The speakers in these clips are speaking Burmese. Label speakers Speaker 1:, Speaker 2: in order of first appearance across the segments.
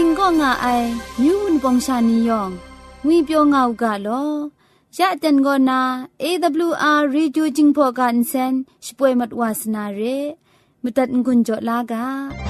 Speaker 1: กันติงก็ง่าไอมิวนปองชานียองงุยเปียวง่าวกะลอยะเต็นก็นา AWR Reducing Program เซนช่วยมัดวาสนาเรมุตัดกุญจลากา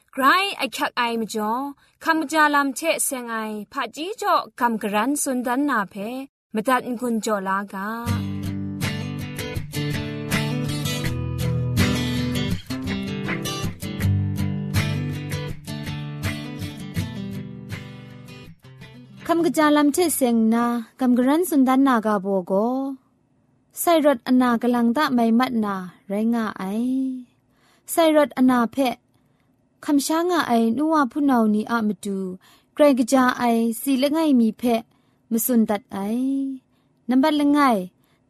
Speaker 2: จาลำก็ไกรไอคักไอมจ่อคำกระจาลำเชะเซงไอผาจีจ่อคำกระรันสุนดันนาเพมตัดกุญจ่อลากา
Speaker 1: คำกระจาลำเชะเซงนาคำกระรันสุนดันนากาโบโกไซรถอนากลังตะไม่มัดนาไรงาไอไซรถอนาเพะ คำช้างไอนัวผู้นานีอะมาดูไกรกะจาไอสีละไงมีเพะมสุนตัดไอนับบัดละไง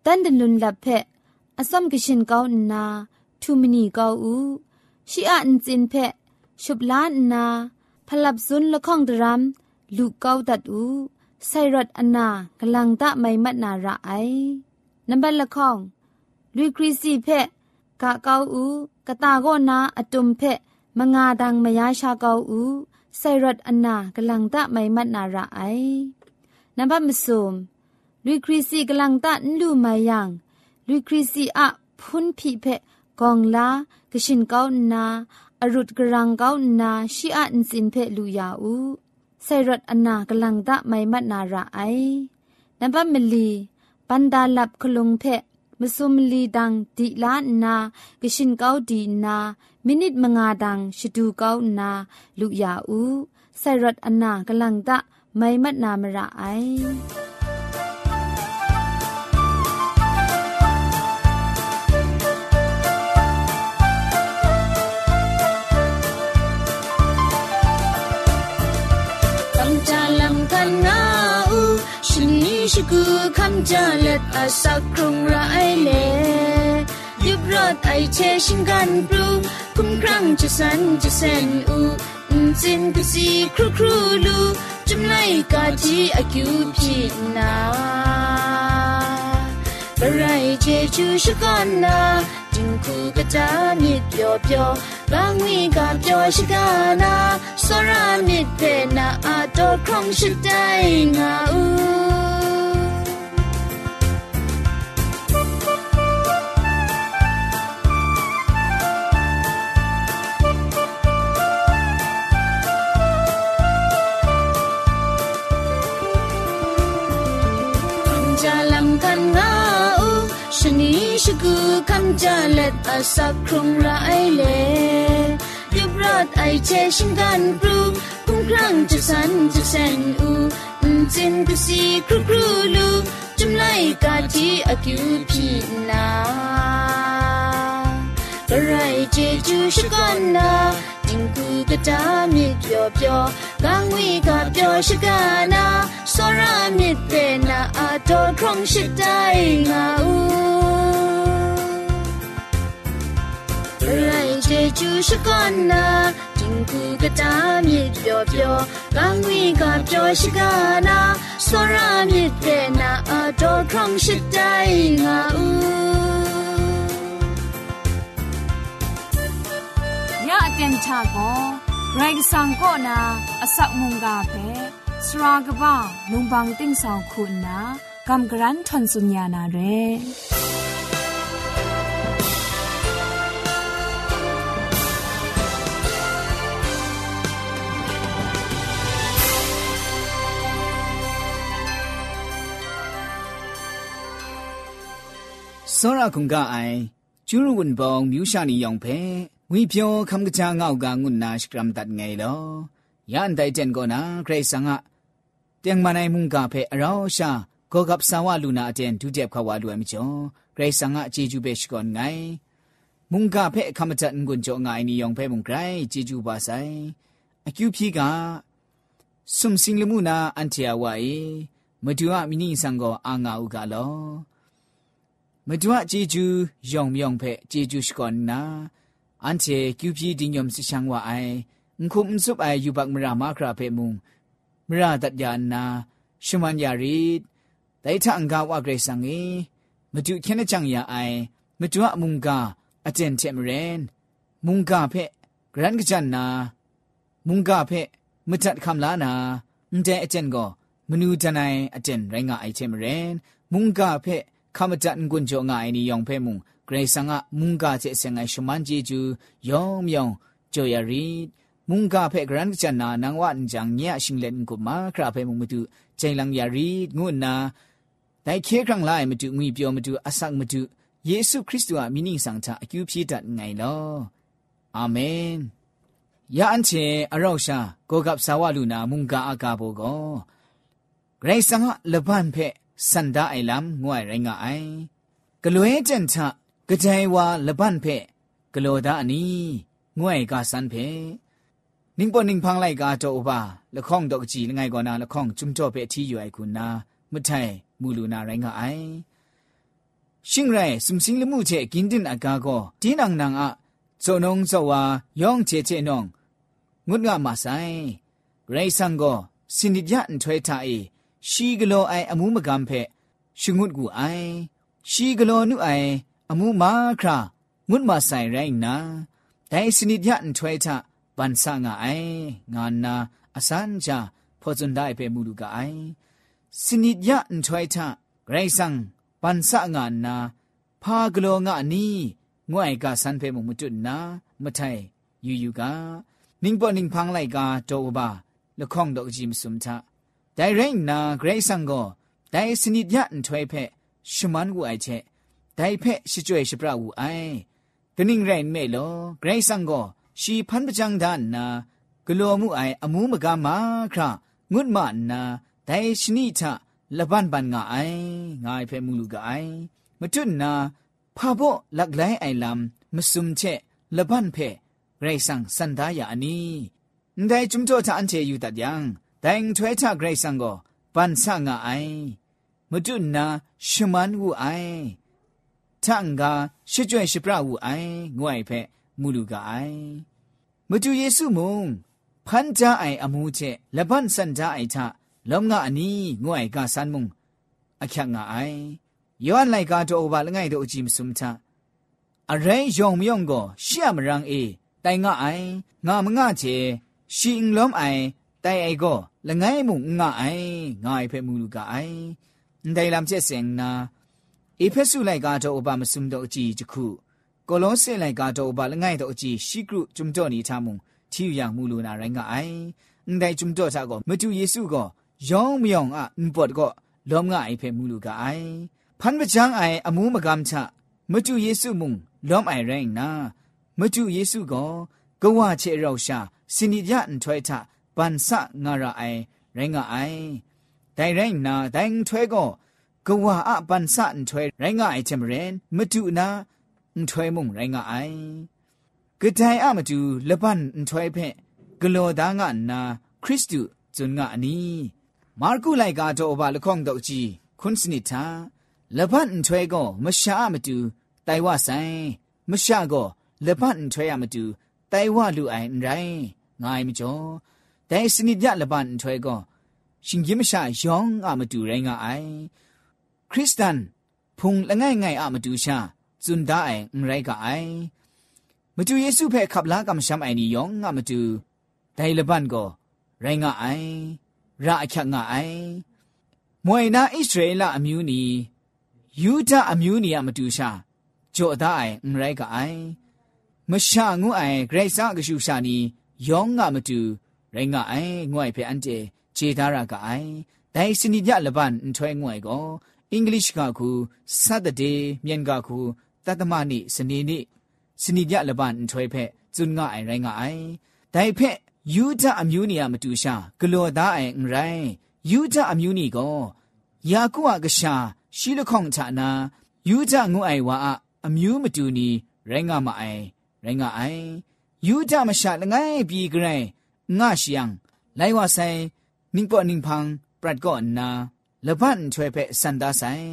Speaker 1: ตันดลุนลับเพะอสมกชินเกาอนนาทูมินีเกาอูชีอะอินจินเพะชุบล้านนาพลับซุนละข้องดรัมลูกเกาตัดอูไซรถอนากลังตะไม่มัดนาระไอนับบัดละข้องลุยคริสีเพะกะเกาอูกะตาโกนาอตุมเพะ มงาดังมยาชาเกาอูไซรัตอนนากลังตะไม่มัดนาระไอนับบัดมสุมลุยคริสีกลังตะนลูมายังลุยคริสีอะพุนพีเพะกองลากชินเกานาอรุดกรังเกานาชีอะอินสินเพะลูยาอูไซรัตอนนากลังตะไม่มัดนาระไอนับบัดมลีปันดาลับคลุงเพะ มสุมลีดังดีลานากชินเกาดีนามินิทมงาดังชดูเกานาลุยาอูไซรัตอนากลังตะไม่มัดนามระไอ
Speaker 3: ชิกูคำจาเล็ดอาสักครุงไรเลยุบรอดไอเชชิงกันปลูคุ้มครั้งจะสันจะเซนอูจินกุสีครูครูลูจำไลกาจีอากิวพีนาบรายเจจูชกันนา 辛苦个家你飘飘，让你个飘是个那，虽然你的那阿多空是带我。 จาเล็ดอาสักครุงไรเลยุบรอดไอเชชิงกันปรูคุ้มครั้งจะสันจะเซนอูจินกุสีครูครูลูจุมไลกาจีอากิวพีนากระไรเจจูชกันนาจิงกูกระตามิเปียวเปียวกังวีกาเปียวชกานาสรามิเตนาอาโตครองชิดได้งาอู 人这就是干
Speaker 2: 呐，真苦个大米飘飘，干为个飘是干呐，索拉米的那阿多空是带啊呜。呀，点查个，来个上个呐，阿萨蒙嘎呗，斯拉个吧，龙帮顶上困呐，甘格兰传苏尼亚那嘞。
Speaker 4: စောရခုံကအိုင်ကျူးရဝန်ပောင်မြူရှာနီယောင်ဖဲငွေပြောခမ်ကချာငောက်ကငုနာစကရမ်တတ်ငယ်လောယန်တိုင်တန်ကိုနာဂရိတ်ဆန်ကတຽງမနိုင်မှုကဖဲအရောရှာကောကပ်ဆာဝလူနာအတန်ဒုတက်ခဝါလူအမကျော်ဂရိတ်ဆန်ကအချီကျူပဲရှိကောငိုင်มุงกาเพ่คำจัดงุนจงไงนี่ยองเพ่มุงไกรจีจูบาไซอคิวพีกาสุมสิงลมุนาอันเทียวไวมาดูอะมินิสังโกอางาอุกาโล မဒွအជីဂျူယောင်မြောင်ဖဲជីဂျူရှကွန်နာအန်ချေကျူပီဒီညုံစချန်ဝအိုင်ငခုမစုပ်အိုင်ယူဘတ်မရာမာခရာဖဲမုံမရာတတ်ယာနာရှမန်ယာရီဒိုင်ထန်ကဝဂရေဆန်ငေမဒွခဲနချန်ယာအိုင်မဒွအမုန်ကအတန်ချက်မရင်မုန်ကဖဲဂရန်ကချန်နာမုန်ကဖဲမတတ်ခမ်လာနာအန်တဲ့အတန်ကိုမနူတနိုင်အတန်ရိုင်းကအိုက်ချက်မရင်မုန်ကဖဲ ခမတန်ကွန်ကြောငါအနီယောင်ဖဲမုံဂရေဆန်ငါမုန်ကချက်စငိုင်ရှမန်ဂျီဂျူယောင်မြောင်ဂျိုယာရီမုန်ကဖဲဂရန်ချန်နာနန်ဝန်ဂျန်ညရှင်လန်ကုမာခရာဖဲမုံမတူချိုင်လန်ယာရီငုနာဒိုင်ခေခရံလိုက်မတူငွေပြောမတူအဆက်မတူယေရှုခရစ်တုဟာမိနိဆောင်ချအကျူပြေတတ်ငိုင်လောအာမင်ယာအန်ချေအရောက်ရှာကိုကပ်ဆာဝလူနာမုန်ကအကာဘောကိုဂရေဆန်ငါလဘန်ဖဲ สันดาไอลำงวยไรงาไอกลัวจันทะกระจายวาละบันเพกลัวดาอันนี้งวยกาสันเพนิ่งปอนิ่งพังไลกาโตอบาละข้องดอกจีละไงกอนาละข้องจุมจ่อเพที่อยู่ไอคุณนามุไทยมูลูนาไรงาไอชิงไรสุมสิงละมูเจกินดินอากาโกตีนังนางอะโซนงโซวายองเจเจนองงุดงามาไซไรสังโกสินิยะอันถวยทาเอ ชีกโลไออมูมะกัมเพชงุดกูไอชีกโลนุไออมูมาครางุดมาใส่ไรนะแต่สนิดยันถวยทะบันสางไองานนาอสันจาพอจนได้ไปมูลูกไอสนิดยันถวยทะไรสังบันสางานนาพากโลงะนี้งวยกาสันเพมุมุจุนนามะไทยยูยูกานิงปอนิงพังไลกาโตบาละข้องดอกจิมสุมทะ တိုင်ရင်နာဂရိတ်ဆန်ကိုတိုင်စနိဒယန်ထွေဖက်ရှမန်ကူအိုက်ချက်တိုင်ဖက်ရှိကျွေရှိပရဝူအိုင်ဂနင်းရိုင်မဲလောဂရိတ်ဆန်ကိုရှီဖန်ပကြံဒန်နာဂလောမှုအိုင်အမှုမကမာခရငုဒမနာတိုင်ရှနိထလဘန်ပန်ငါအိုင်ငါဖဲမူလူကအိုင်မတွနာဖာဘောလက်လိုက်အိုင်လမ်မစုံချက်လဘန်ဖဲဂရိတ်ဆန်စန္ဒာယာအနီဒိုင်ဂျုံတော့ချအန်ချေယူတတ်ယံแต่งถวยทะเกรซังก็ปันสะงะไอมดุนาชมันวูไอทังกาชิจ่วยชิ တိုင်ထွဲချဂရိတ်ဆန်ကိုပန်ဆငါအိုင်မတုနာရှမန်ဝူအိုင်ထန်ကရှစ်ကျွဲ့ရှပရဝူအိုင်ငွိုင်ဖက်မူလူကအိုင်မတုယေစုမုံဖန်ကြအိုင်အမှုချက်လပန်စန်ကြအိုင်ထလုံငါအနီငွိုင်ကဆန်မုံအချက်ငါအိုင်ယောဟန်လိုက်ကတော့ဘာလငိုင်တို့အကြည့်မစုံချအရင်ယုံမြုံကိုရှေ့မရန်အေးတိုင်ငါအိုင်ငါမငါချေရှင်လုံးအိုင် တိုင်အိကိုလငယ်မှုငါအိုင်ငါဖဲမူလူကအိုင်ဒိုင်လမ်ချက်စင်နာအေဖက်ဆုလိုက်ကတော့အပမစုံတော့အကြည့်တခုကိုလုံးစစ်လိုက်ကတော့အပလငယ်တော့အကြည့်ရှိကရုဂျုံတော့နေထားမှုထီယူရမှုလူနာရိုင်းကအိုင်ဒိုင်ဂျုံတော့တာကိုမတူယေစုကိုယောင်းမြောင်အန်ပတ်ကိုလောငါအိဖဲမူလူကအိုင်ဖန်ပချန်းအိုင်အမှုမကမ်ချမမတူယေစုမုံလောအိုင်ရိုင်းနာမတူယေစုကိုကဝချေရောက်ရှာစနိကြန်ထွဲထ ပန်ဆငါရအိုင်ရိုင်းငါအိုင်တိုင်ရိုင်းနာတိုင်ထွဲကိုကဝအပန်ဆန်ထွဲရိုင်းငါအိုင်ချမရင်မတူနာထွဲမုံရိုင်းငါအိုင်ကတိုင်အမတူလပန်ထွဲဖက်ဂလောသားငါနာခရစ်တုဇွန်ငါအနီမာကုလိုက်ကတော့ဘာလခေါင်တော့ကြီးခွန်းစနိတာလပန်ထွဲကိုမရှာမတူတိုင်ဝဆိုင်မရှာကိုလပန်ထွဲရမတူတိုင်ဝလူအိုင်ရိုင်းငိုင်းမကျော် တိုင်စနိပြလပန်ထွဲကိုရှင်ကြီးမရှာယောင်းအမတူရိုင်းငါအိုင်ခရစ်စတန်ဖုန်လငယ်ငယ်အမတူရှာဇွန်ဒါအိုင်ရိုင်းကအိုင်မတူယေစုဖဲขับลากำช้ำไอนี่ยองงะมตูไดละบันก็ไรงะไอရာအခက်ငါအိုင်မွေနာဣသရေလအမျိုးနီယူဒအမျိုးနီယမတူရှာကြောအသားအိုင်မရိုက်ကအိုင်မရှာငုအိုင်ဂရိတ်စာကရှုရှာနီယောငါမတူ ရိုင်းငါအိုင်ငွိုင်ဖေအန်တေခြေသားရကအိုင်ဒိုင်စနီပြလပန်ထွဲငွိုင်ကိုအင်္ဂလိပ်ကခုစတ်တေမြန်ကခုတတမနိစနေနိစနီပြလပန်ထွဲဖက်ဇွန်ငါအိုင်ရိုင်းငါအိုင်ဒိုင်ဖက်ယူဒအမျိုးနီယမတူရှာဂလောသားအိုင်ရိုင်းယူဒအမျိုးနီကိုယာကုအကရှာရှိလခေါင်ချနာယူဒငုအိုင်ဝါအမျိုးမတူနီရိုင်းငါမအိုင်ရိုင်းငါအိုင်ယူဒမရှာလငိုင်းပြီဂရိုင်း ငါရှိယံလိုက်ဝဆိုင်နင်းပေါ်နင်းဖန်းပရတ်ကောနာလဘန်ချွဲဖဲစန္ဒဆိုင်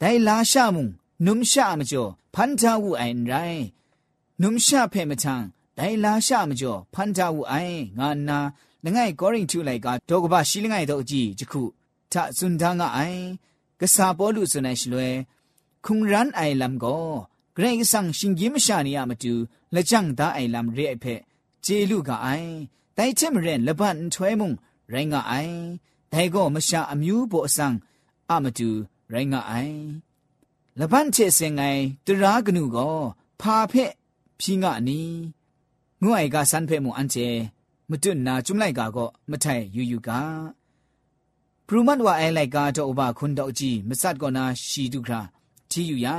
Speaker 4: ဒိုင်လာရှာမုံနုံရှာမကျော်ဖန်တာဝူအိုင်ရိုင်းနုံရှာဖဲမချန်းဒိုင်လာရှာမကျော်ဖန်တာဝူအိုင်ငါနာလငိုင်းကောရင်ချူလိုက်ကတော့ကပရှိလငိုင်းတော့အကြည့်တခုထစွန်ဒါငါအိုင်ကစားပေါ်လူစွန်နေရှလွဲခုံရန်အိုင်လမ်ကိုဂရိတ်ဆန်ရှင်ကြီးမရှာ နေရမတူလက်ကြံသားအိုင်လမ်ရဲအဖက်ဂျေလူကအိုင်တိုင်ချင်မရင်လဘန်ထွဲမုံရိုင်းငါအိုင်ဒိုင်ကိုမရှာအမျိုးပေါ်အစံအမတူရိုင်းငါအိုင်လဘန်ချေစင်ငိုင်တရာကနုကိုဖာဖက်ဖြီငါနီငွအိုင်ကစန်ဖဲမွန်အန်ချေမတွနာจุမ်လိုက်ကာก็မထိုင်ယူယူကပရူမတ်ဝအိုင်လိုက်ကတော့ဘာခွန်းတော့ကြည့်မစတ်ကောနာရှီတုခရာချီယူယံ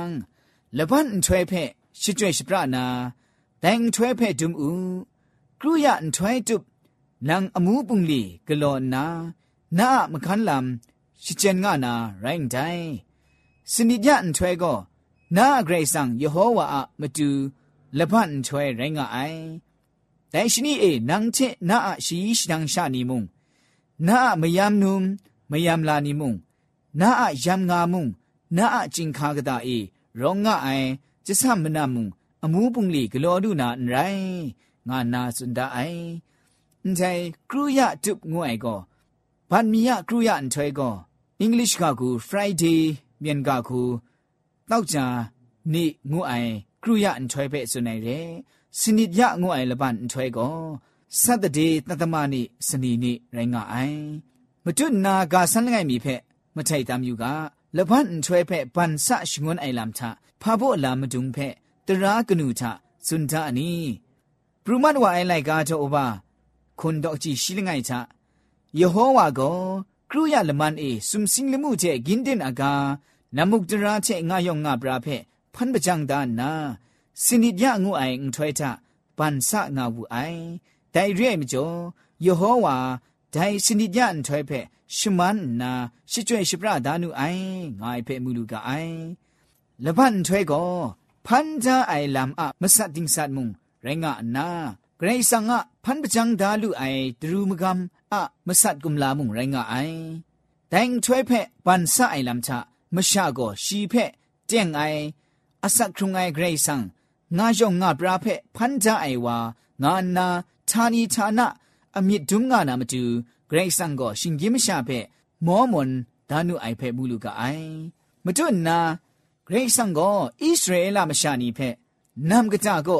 Speaker 4: လဘန်ထွဲဖဲရှိကျွဲရှိပရနာဒိုင်ထွဲဖဲဒုံဦး ครูยะอันทวยจุบนางอมูปุงลีกลอนนานาอะมคันลำชิเจนงานาไรน์ไดสนิยะอันทวยก็นาเกรซังเยโฮวาอะมาดูละพันทวยไรงาไอแต่ชนีเอนางเชนาอะชีชดังชานีมุงนาอะมยามนุมมยามลานีมุงนาอะยามงามุงนาอะจิงคากะตาเอร้องงาไอจะซ้ำมนามุงอมูปุงลีกลอดูนาไร ငါနာစွန်ဒအိုင်အန်တိုင်ကရူယတုငွိုင်ကိုဗန်မီယကရူယအန်ထွဲကိုအင်္ဂလိပ်ကကူ Friday မြန်ကကူတောက်ကြနေငွိုင်ကရူယအန်ထွဲပဲစွန်နိုင်တယ်စနိပြငွအိုင်လပန်ထွဲကိုစတ်တေတသမနိစနီနိရိုင်းငါအိုင်မတွနာကဆန်းငိုင်မီဖက်မထိုက်တမ်းယူကလပန်ထွဲဖက်ပန်ဆရှငွန်အိုင်လမ်ထဖာဖို့လာမဒုံဖက်တရာကနုထစွန်တာအနီ ပရမတ်ဝအိုင်လိုက်ကားတော့ဘာခွန်တော့ကြည့်ရှိလငိုင်ချယေဟောဝါကိုကရုယလမန်အေစုံစင်းလမှုတဲ့ဂင်းတင်အကာနမုတ်တရာတဲ့ငါယောငါပရာဖက်ဖန်ပကြံဒါနာสินิยะงูไออุทวยทะปันสะงาวูไอไดเรียมจ่อยโฮวาไดสินิยะอุทวยเพရှမန်နာရှိကျွဲ့ရှိပရဒါနုအိုင်ငိုင်ဖဲမူလူကအိုင်လဘန်ထွဲကိုဖန်ဂျာအိုင်လမ်အမဆတ်တင်းဆတ်မုံ รงะนาเกรงสังะพันปจังดาลุไอตรูมกรรมอะมสัดกุมลามุงไรงะไอแต่งช่วยเพะปันสะไอลำชะมชาโกชีเพะเจงไออาศักครุงไอเกรงสังงาจงงาปราเพะพันจาไอวางานนาทานีทานะอมิดดุมงานามจูเกรงสังก็ชิงกิมชาเพะมอมนดานุไอเพะมูลูกไอมจุนนาเกรงสังก็อิสราเอลามชานีเพะนำกระจาก็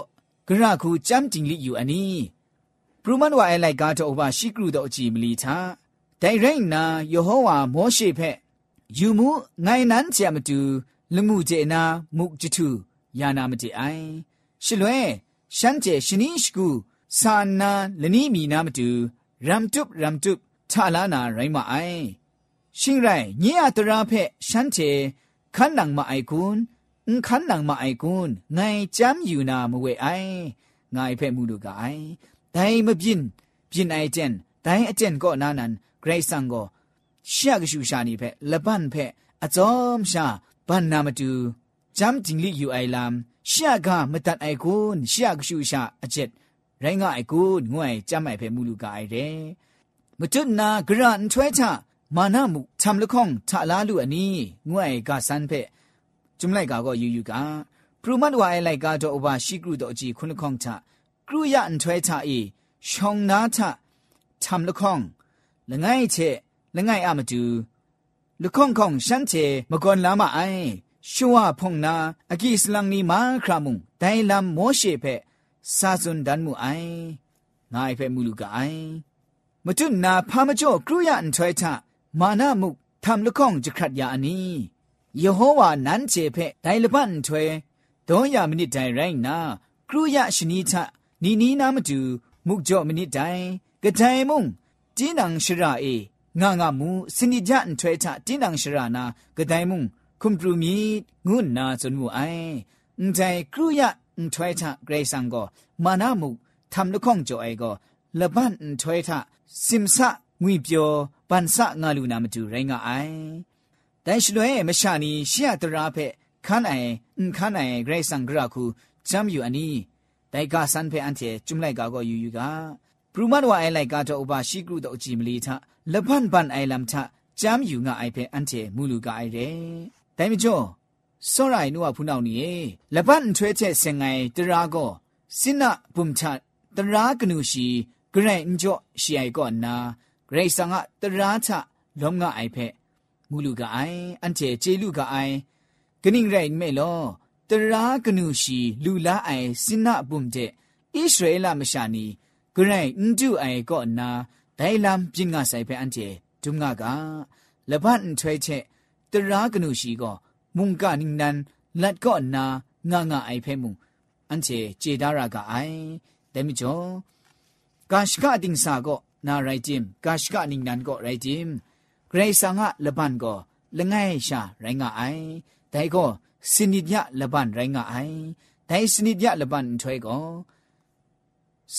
Speaker 4: งลิอยู่อันนี้ပရမန်ဝါအဲလိုက်ကားတော့ဘာရှိကရုတော့အကြည့်မလီသာဒိုင်ရိုင်းနာယေဟောဝါမောရှေဖက်ယူမှုငိုင်နန်းချမတူလမှုကျေနာမုကြတုယာနာမတိအိုင်ရှလွဲရှမ်းကျေရှနီးရှကူစာနာလနီမီနာမတူရမ်တုပ်ရမ်တုပ်ထလာနာရိုင်းမအိုင်ရှင်ရိုင်ညေအတရာဖက်ရှမ်းကျေခန်းနံမအိုင်ကွန်း န်ခန်းနံမအိုင်ကွန်းငိုင်ကြမ်းယူနာမဝဲအိုင်ငိုင်ဖဲ့မှုလူကအိုင်ဒိုင်မပြင်းပြင်းအိုင်ကျန်ဒိုင်အကျန်ကောနာနန်ဂရိတ်ဆန်ကိုရှက်ကရှူရှာနေဖက်လပန်ဖက်အစုံရှာဘာနာမတူဂျမ်ဂျင်းလီယူအိုင်လမ်ရှက်ကမတန်အိုင်ကွန်းရှက်ကရှူရှာအကျက်ရိုင်းကအိုင်ကွန်းငွေကြမ်းမိုင်ဖက်မူလူကအိုင်တဲ့မတွနာဂရန်ထွဲချမာနမှုချမ်လခေါင်ထလာလူအနီးငွေကဆန်ဖက် จุนนากรันช่วยชามานามุทำละข้องทะลาลูอันนี้งวยกาสันเพ่จุมไลกาก็ยูยูกาพรูมันวาไอไลกาโตอบาชิกรุโตอจีคุณข้องทะกรุยะอันถวยทะอีชองนาทะทำละข้องละไงเชละไงอะมาดูละข้องของฉันเชมกอนลามาไอชัวพงนาอากิสลังนีมาครามุงไดลำโมเชเพซาซุนดันมูไองายเพมูลูกาไอมตุนนาพามจ่อกรุยะอันถวยทะมานามุ ทำละข้องจะครัดยาอันนี้ယေဟောဝါနန်းချေဖက်ဒိုင်လပန်ထွဲဒေါ်ရမိနစ်တိုင်ရိုင်းနာကရုယရှနီချနီနီနာမတူမုကြော့မိနစ်တိုင်ကတိုင်မုံတင်းနန်ရှရာအေငါငါမူစနိကြန်ထွဲချတင်းနန်ရှရာနာကတိုင်မုံคุมปรูมีงุนนาจนมูไออุ้งใจครูยะอุ้งถวยทะเกรซังก็มานามุทำลูกข้องจ่อไอก็ละบ้านอุ้งถวยทะซิมสะงุยเปียวปันสะงาลูนามาจูไรงาไอ 但是嘞，没啥呢，下得拉佩，看哎，嗯看哎，格上格拉库，怎么有安尼？但家三佩安贴，怎么来搞个悠悠个？ပရမတ်ဝအိုင်လိုက်ကတော့ဘာရှိကရုတော့အကြည့်မလီထလပန်ပန်အိုင်လမ်ထဂျမ်ယူငါအိုင်ဖဲအန်တေမူလူကအိုင်တယ်တိုင်မကျော်စောရိုင်နုဝဖူနောက်နီယေလပန်ထွဲချက်စင်ငိုင်တရာကောစိနပုံချတရာကနုရှိဂရိုင်ညော့ရှိအိုင်ကောနာဂရိတ်ဆန်ကတရာချလုံငါအိုင်ဖဲ မူလူကအိုင်အန်ကျေကျေလူကအိုင်ဂနင်းရိုင်မဲလောတရာကနုရှိလူလာအိုင်စိနအပုန်တဲ့ဣသရေလမရှာနီဂရိုင်အန်တူအိုင်ကောနာဒိုင်လမ်ပြင်းငါဆိုင်ဖဲအန်ကျေဒုံငါကလဘန်ထွဲချက်တရာကနုရှိကောမုန်ကနင်းနန်လတ်ကောနာငါငါအိုင်ဖဲမူအန်ကျေကျေဒါရာကအိုင်ဒဲမီကျော်ကာရှကအတင်းစာကောနာရိုင်ဂျင်ကာရှကနင်းနန်ကောရိုင်ဂျင် าไรจิมกาชกะนิงนันก็ไรจิมเกรซังะละบันก็ละไงชาไรงาไอแต่ก็สนิดยะละบันไรงาไอแต่สนิดยะละบันถวยก็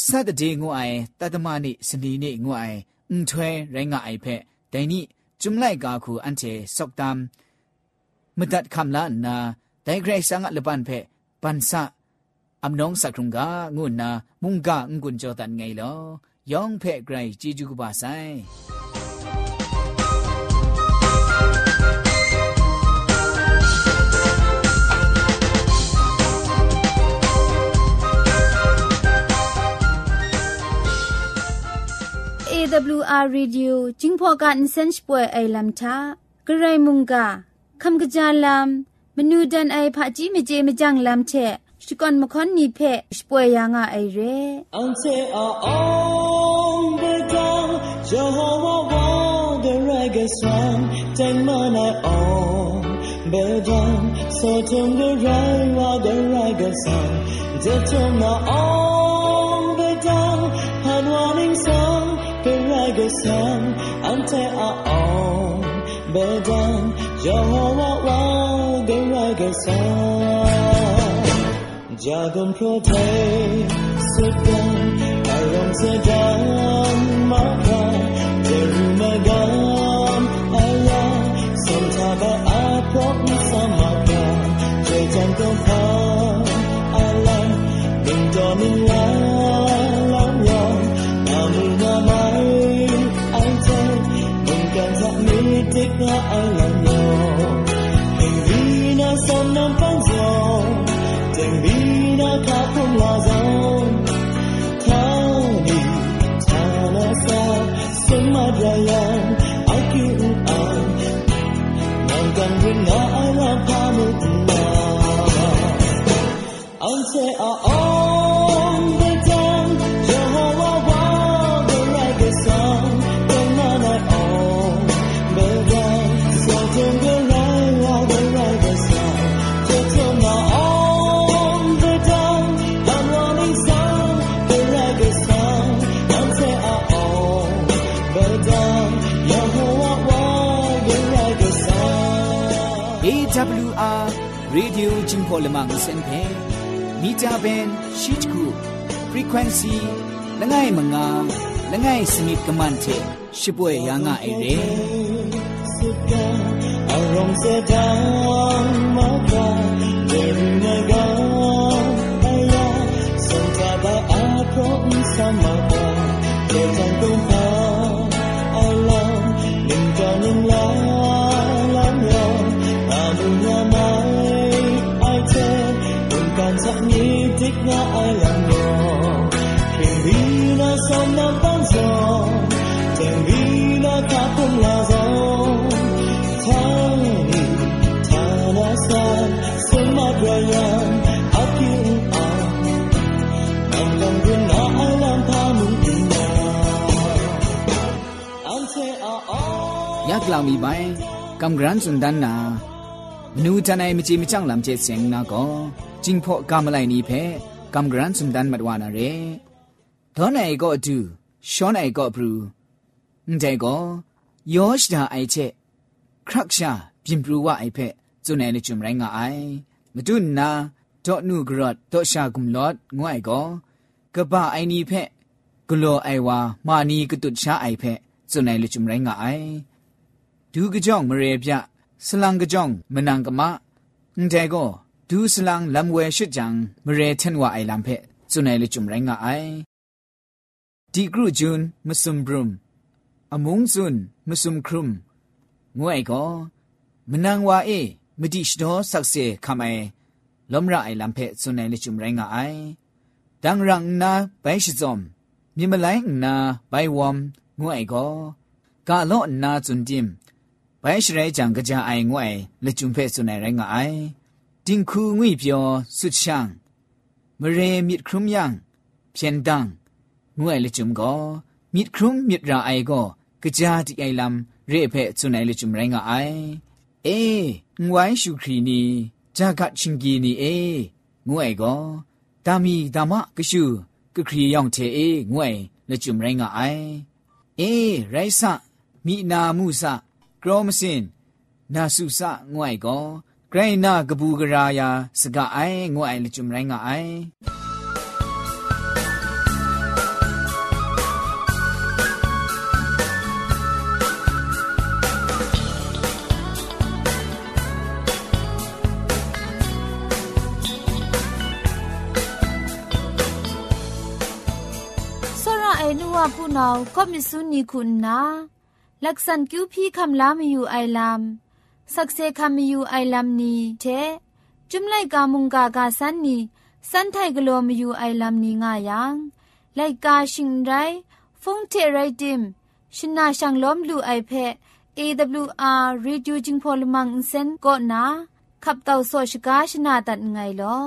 Speaker 4: สัตเดงไอตัตมานิสนีนิงไออุ้งถวยไรงาไอเพแต่นี่จุมไลกาคูอันเทสกตามมดัดคำละนาแต่เกรซังละปันเพปันสะอำนองสักครุงกางุนนามุงกาองุนจอตันไงลอยองเพไกรจีจูกบาไซ
Speaker 1: AWR Radio จึงพอกันเซนช์ป่วยไอลัมทากระไรมุงกาคำกระจาลัมมนูดันไอผาจีเมเจมจังลัมเชสกอนมคอนนีเพช่วยยังอะไอเร่
Speaker 5: อันเซออองเดจังจะฮาวาวาเดรกะซังเจงมานายอองเบจังโซทงเดรวอ 세상 안테아온 배단 여호와와 그에게서 작은 프로테 슬픈 바람 세단 마카 제루메가 알라 선타가 아프니 사마카 제장도 파 알라 능더는 Semadaya Jehovah wa the reggae song
Speaker 4: AWR ရေဒီယိုဂျင်းဖော်လမန်စင်ပေမီတာဘန်ရှိတခု frequency လငယ်မငါလငယ်စနိကမန်ချေရှိပွဲရငါအေရေ
Speaker 5: Arong sedang maka
Speaker 4: ယက်လောင်မီပိုင်ကမ်ဂရန်စွန်ဒန်နာနူတနိုင်မချီမချောင်းလမ်ချေစ ेंग နာကိုဂျင်းဖော့ကမလိုက်နီဖဲကမ်ဂရန်စွန်ဒန်မတ်ဝါနာရဲဒေါ်နိုင်ကိုအတူရှောနိုင်ကိုဘရူအန်တဲကိုယောရှဒါအိုက်ချက်ခရက်ရှာပြင်ပရူဝအိုက်ဖဲဇွန်နယ်လေချုံရိုင်းငါအိုင်မတုနာဒေါ်နုဂရတ်ဒေါ်ရှာကုမ်လော့ငွိုင်ကိုကပအိုင်နီဖဲဂလောအိုင်ဝါမာနီကတုတ်ရှာအိုက်ဖဲဇွန်နယ်လေချုံရိုင်းငါအိုင် ဒူးကကြောင်မရေပြစလန်ကကြောင်မနန်ကမအန်တဲကိုဒူးစလန်လမ်ဝဲရှိကြံမရေထန်ဝအိုင်လမ်ဖဲဇွန်နယ်လေချုံရိုင်းငါအိုင်ဒီဂရုဂျွန်းမစုံဘရုံအမုံဇွန်းမစုံခရုံငွေကိုမနန်ဝါအေမတိရှတော်ဆက်ဆေခမဲလမ်ရအိုင်လမ်ဖဲဇွန်နယ်လေချုံရိုင်းငါအိုင်ဒန်ရန်နာဘိုင်ရှိဇုံမြမလိုင်းနာဘိုင်ဝမ်ငွေကိုကာလော့နာဇွန်တင် ဘိုင်းရှရဲကြံကြအိုင်ငွိုင်လက်ကျုံဖဲဆုနိုင်ရိုင်းငါအိုင်တင်ခုငွေပြောဆွချံမရေမြစ်ခရုံယံဖြန်ဒန်းငွေလက်ကျုံကိုမြစ်ခရုံမြစ်ရာအိုင်ကိုကြာတိအိုင်လမ်ရေဖဲဆုနိုင်လက်ကျုံရိုင်းငါအိုင်အေငွိုင်းရှုခရီနီဂျာကချင်းဂီနီအေငွေကိုတာမီဒါမကရှုကခရီယောင်ချေအေငွေလက်ကျုံရိုင်းငါအိုင်အေရိုင်းဆမိနာမှုဆ กรมสินนาสุสะง่วยก็ไกรนากบูกรายาสกาไอง่วยลจุมไรงะไอ
Speaker 1: นูว่าผู้นาก็มิสุนีคุณนะ ลักษันคิวพี่คำลามีอยู่ไอลามสักเซคำมีอยู่ไอลามนี้เทจุมไลกามุงกากาสันนีสันไทกโลมีอยู่ไอลามนี้ง่ายังไลกาชิงไรฟงเทไรดิมชินาชังล้อมลูไอเพ AWR Reducing Polymer Insen ก็นาขับเต่าโซชกาชนาตัดไงลอ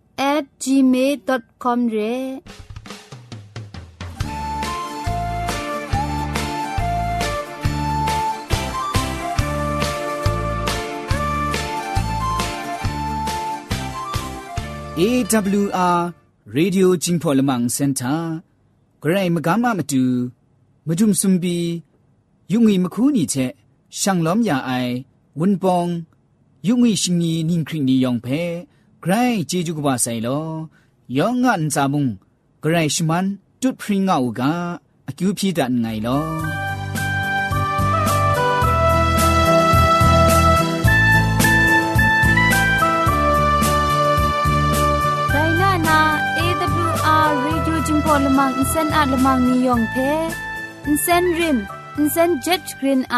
Speaker 1: at gmail.com ရဲเอวอาร์เรดิโอจิงพอลมังเซ็นเตอร์ไกร
Speaker 4: มกามามาดูมาจุมซุมบียุงอีมคูนี่เชช่างล้อมยาไอวุนปอง ยุงอีชิงนีนิงคริงนียองเพ ใครจีจุกบาไซโลยองงันซาบุงใครชมันจุดพริงเอากาอคิวพีดันไง
Speaker 1: โลพอลมังอินเซนอาลมังนิยองเพอินเซนริมอินเซนเจ็ดกรีนไอ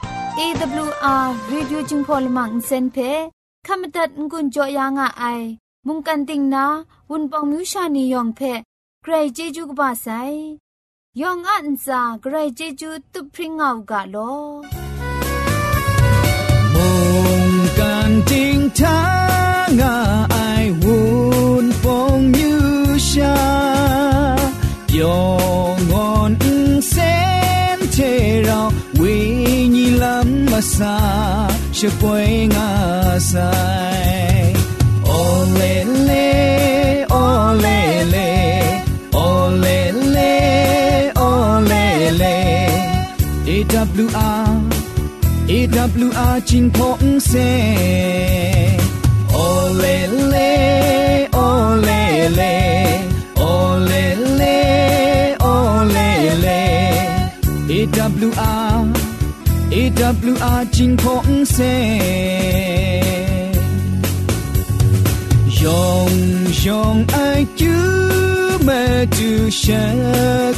Speaker 1: AWR Radio จึงพอลมังเซนเพขมตัดงุนจอยางอไอมุงกันติงนาวุนปองมิวชานียองเพใครเจจูกบาไซยองอัน
Speaker 4: sa she poing asai ole le ole le ole le ole le awr awr jing phong se ole le ole le AWR จิงพงเซยองยองไอจูเมจูชะ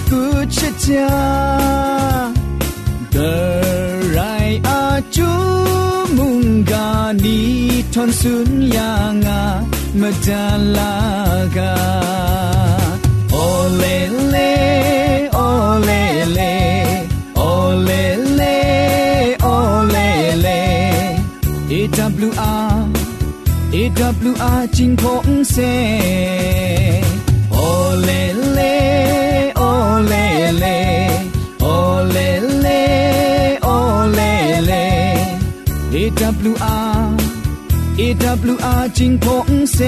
Speaker 4: กุชะจา Gerai aju munggani ton sun yanga medalaga Olele 金空色，哦嘞嘞，哦嘞嘞，哦嘞嘞，哦嘞嘞，A W R A W R 金空色。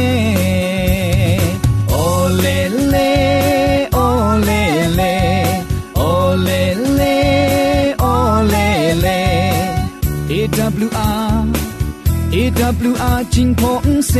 Speaker 4: AWR AWR จิงพงเซ